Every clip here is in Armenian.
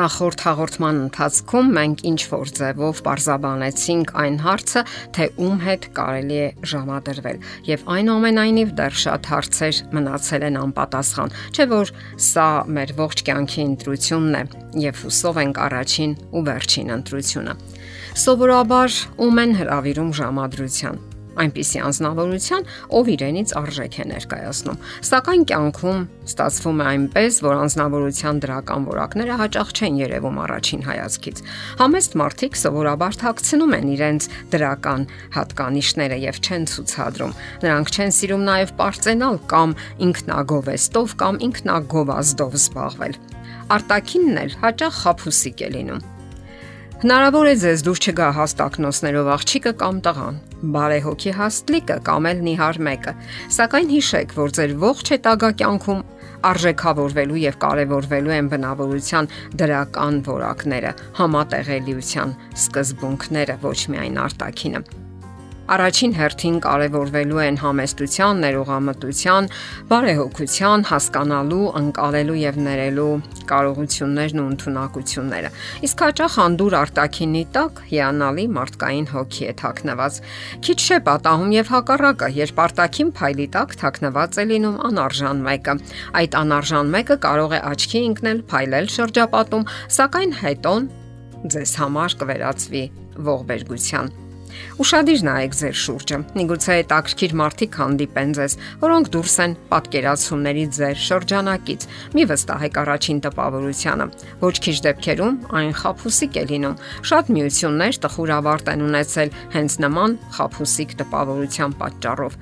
Նախորդ հաղորդման ընթացքում մենք ինչ որ ձևով բարձաբանեցինք այն հարցը, թե ում հետ կարելի է ժամադրվել, եւ այնուամենայնիվ դեռ շատ հարցեր մնացել են անպատասխան, չէ՞ որ սա մեր ողջ կյանքի ընտրությունն է եւ հուսով ենք առաջին ու վերջին ընտրությունը։ Սովորաբար ում են հravirում ժամադրության այնպիսի անznավորության, ով իրենից արժեք է ներկայացնում։ Սակայն կյանքում ստացվում է այնպես, որ անznավորության դրական որակները հաճախ չեն երևում առաջին հայացքից։ Համեստ մարդիկ սովորաբար թաքցնում են իրենց դրական հատկանիշները եւ չեն ցուցադրում։ Նրանք չեն սիրում նաեւ པարծենալ կամ ինքնագովեստով կամ ինքնագովազդով զբաղվել։ Արտակինն էլ հաճախ խափուսիկ է լինում Հնարավոր է ձեզ դուր չգա հաստակնոսներով աղջիկը կամ տղան, բարեհոգի հաստլիկը կամ էլ նիհար մեկը, սակայն հիշեք, որ ձեր ողջ հետագա կյանքում արժեքավորվելու եւ կարեւորվելու են բնավորության դրական որակները, համատեղելիության սկզբունքները, ոչ միայն արտակինը առաջին հերթին կարևորվելու են համեստության, ներողամտության, բարեհոգության, հասկանալու, ընկալելու եւ ներելու կարողություններն ու ընտունակությունները։ Իսկ հաճախ անդուր արտակինի տակ հիանալի մարդկային հոգի է թաքնված։ Քիչ չէ պատահում եւ հակառակը, երբ արտակին փայլի տակ թաքնված է լինում անարժան մեկը։ Այդ անարժան մեկը կարող է աչքի ընկնել, փայլել շրջապատում, սակայն հետո ձեզ համար կվերածվի ողբերգության։ Ուշադիր նայեք ձեր շուրջը։ Միգուցե հետաքրքիր մարդիկ հանդիպեն ձեզ, որոնք դուրս են պատկերացումների ձեր շրջանակից։ Մի վստահեք առաջին տպավորությանը։ Ոչ քիչ դեպքերում այն խափուսիկ է լինում։ Շատ միություններ տխուր ավարտ են ունեցել հենց նման խափուսիկ տպավորության պատճառով։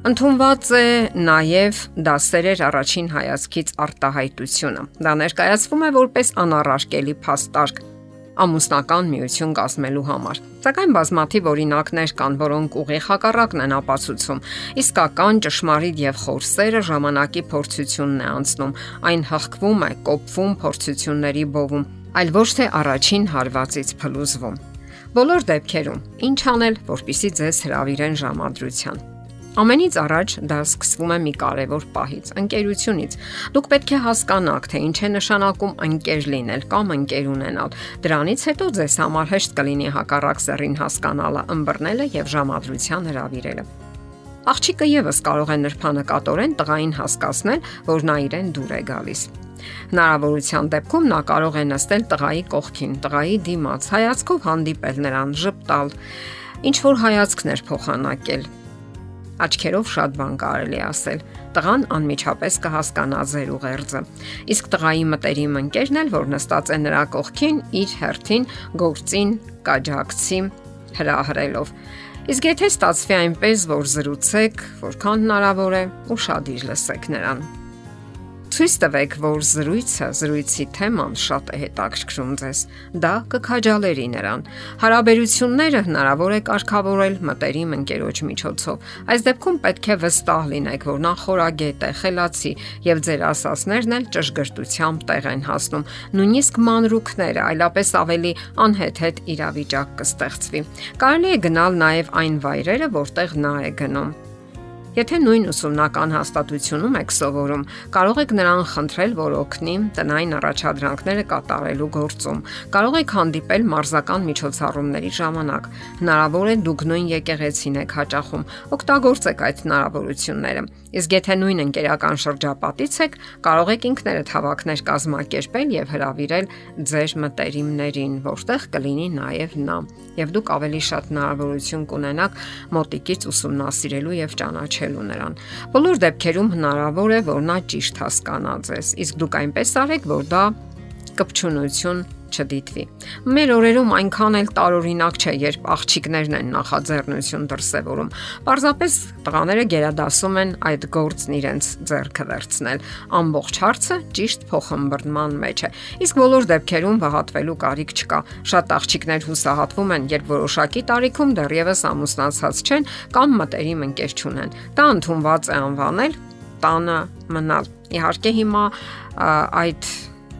Ընթոնված է նաև դասերեր առաջին հայացքից արտահայտությունը։ Դա ներկայացվում է որպես անառարկելի փաստարկ ամուսնական միություն կազմելու համար։ Սակայն բազմաթիվ օրինակներ կան, որոնք ուղիղ հակառակն են ապացուցում։ Իսկական ճշմարիտ եւ խորսերը ժամանակի փորձությունն է անցնում, այն հղկվում է, կոփվում փորձությունների բովում, այլ ոչ թե առաջին հարվածից փլուզվում։ Բոլոր դեպքերում, ինչ անել, որpիսի ձեզ հravirեն ժամադրության։ Ամենից առաջ դա սկսվում է մի կարևոր պահից՝ ընկերությունից։ Դուք պետք է հասկանաք, թե ինչ է նշանակում ընկեր լինել կամ ընկեր ունենալ։ Դրանից հետո ձեզ համար հեշտ կլինի հակառակ սեռին հասկանալը, ըմբռնելը եւ ժամադրության հravirելը։ Աղջիկը եւս կարող է նրբանկատորեն տղային հասկացնել, որ նա իրեն դուր է գալիս։ Հնարավորության դեպքում նա կարող է նստել տղայի կողքին, տղայի դիմաց, հայացքով հանդիպել նրան, ճպտալ, ինչ որ հայացքներ փոխանակել, Աչքերով շատ բան կարելի ասել։ Տղան անմիջապես կհասկանա ձեր ուղերձը։ Իսկ տղայի մտերիմ ընկերն էլ, որ նստած է նրա կողքին, իր հերթին գործին կաջակցի հրահրելով։ Իսկ եթե ստացվի այնպես, որ զրուցեք, որքան հնարավոր է, ուշադիր լսեք նրան։ Ցույց տվեք, որ զրույցը, զրույցի թեման շատ է հետաքրքրում ձեզ։ Դա կքաջալերի նրան։ Հարաբերությունները հնարավոր է կարգավորել մտերիմ ընկերոջ միջոցով։ Այս դեպքում պետք է վստահ լինեք, որ նա խորագետ է, խելացի եւ ձեր ասասներն էլ ճշգրտությամբ տեղ են հասնում։ Նույնիսկ մանրուքները այլապես ավելի անհեթեթ իրավիճակ կստեղծվի։ Կարելի է գնալ նաեւ այն վայրերը, որտեղ նա է գնում Եթե նույն ուսումնական հաստատությունում եք սովորում, կարող եք նրան խնդրել, որ օգնի տնային առաջադրանքները կատարելու գործում։ Կարող եք հանդիպել մարզական միջոցառումների ժամանակ։ Հնարավոր է դուք նույն եկեղեցին եք հաճախում։ Օգտագործեք այդ հնարավորությունները։ Իսկ եթե նույն ընկերական շրջապատից եք, կարող եք ինքներդ հավաքներ կազմակերպել եւ հravirել ձեր մտերիմներին, որտեղ կլինի նաեւ նա։ Եվ դուք ավելի շատ հնարավորություն կունենաք մոտիկից ուսումնասիրելու եւ ճանաչելու ճանաչելու նրան։ Բոլոր դեպքերում հնարավոր է, որ նա ճիշտ հասկանա ձեզ, իսկ դուք այնպես արեք, որ դա կպչունություն չդիտվի։ Մեր օրերում այնքան էլ տարօրինակ չէ, երբ աղջիկներն են նախաձեռնություն դրսևորում։ Պարզապես տղաները գերադասում են այդ գործն իրենց ձեռքը վերցնել։ Ամբողջ հարցը ճիշտ փոխհմբռնման մեջ է։ Իսկ բոլոր դեպքերում վհատվելու կարիք չկա։ Շատ աղջիկներ հուսահատվում են, երբ որոշակի տարիքում դեռևս ամուսնացած չեն կամ մտերիմ ընկեր չունեն։ Դա ընդունված է անվանել տանը մնալ։ Իհարկե հիմա այդ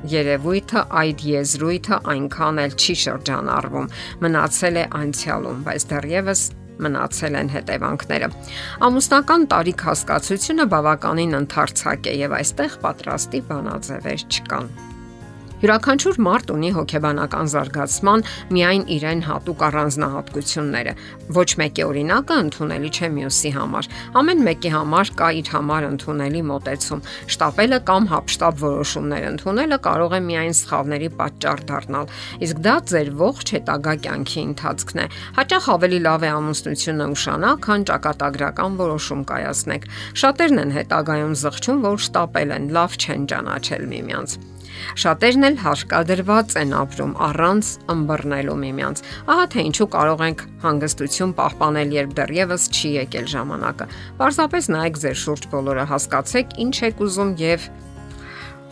երևույթը, այդ եզրույթը այնքան էլ չի շրջանառվում։ Մնացել է անցյալում, բայց դեռևս մնացել են հետևանքները։ Ամուսնական տարիք հասկացությունը բավականին ընդարձակ է եւ այստեղ պատրաստի բանաձևեր չկան։ Յուրաքանչյուր մարդ ունի հոգեբանական զարգացման միայն իրեն հատուկ առանձնահատկությունները։ Ոչ մեկի օրինակը ընդունելի չէ մյուսի համար։ Ամեն մեկի համար կա իր համար ընդունելի մոտեցում։ Շտապելը կամ հապշտապ որոշումներ ընդունելը կարող է միայն սխալների պատճառ դառնալ։ Իսկ դա ձեր ողջ հետագա կյանքի ընթացքն է։ Հաճախ ավելի լավ է ամուսնությունը ուշանա, քան ճակատագրական որոշում կայացնեք։ Շատերն են հետագայում զղջում, որ շտապել են, լավ չեն ճանաչել միմյանց։ Շատերն էլ հարկադրված են ապրում առանց ըմբռնելու միմյանց։ Ահա թե ինչու կարող ենք հանգստություն պահպանել, երբ դեռևս չի եկել ժամանակը։ Պարզապես նայեք ձեր շուրջ բոլորը, հասկացեք ինչ եք ուզում եւ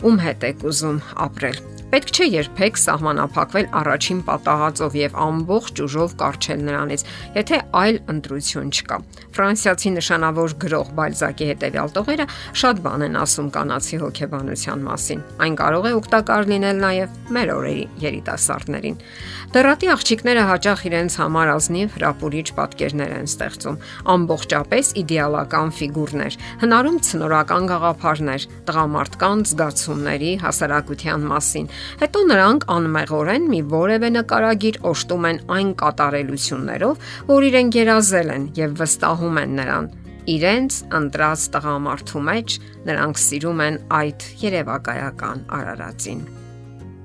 ում հետ եք ուզում ապրել։ Պետք չէ երբեք սահմանափակվել առաջին պատահածով եւ ամբողջ ուժով կարճել նրանից, եթե այլ ընտրություն չկա։ Ֆրանսիացի նշանավոր գրող Բալզակի հետևյալ տողերը շատ բան են ասում կանացի հոգեբանության մասին։ Այն կարող է օգտակար լինել նաեւ մեր օրերի երիտասարդներին։ Դեռատի աղջիկները հաճախ իրենց համար ազնիվ հրապուրիչ պատկերներ են ստեղծում, ամբողջապես իդեալական ֆիգուրներ, հնարում ցնորական գաղափարներ, տղամարդկանց զգացումների հասարակության մասին, Հետո նրանք անմեղորեն մի որևէ նկարագիր օշտում են այն կատարելություններով, որ իրեն գերազել են եւ վստահում են նրան իրենց ընտրած տղամարդու մեջ նրանք սիրում են այդ երևակայական արարածին։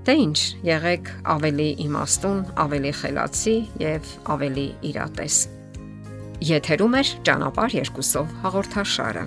Դե ինչ, եղեք ավելի իմաստուն, ավելի խելացի եւ ավելի իրատես։ Եթերում է ճանապարհ երկուսով հաղորդաշարը։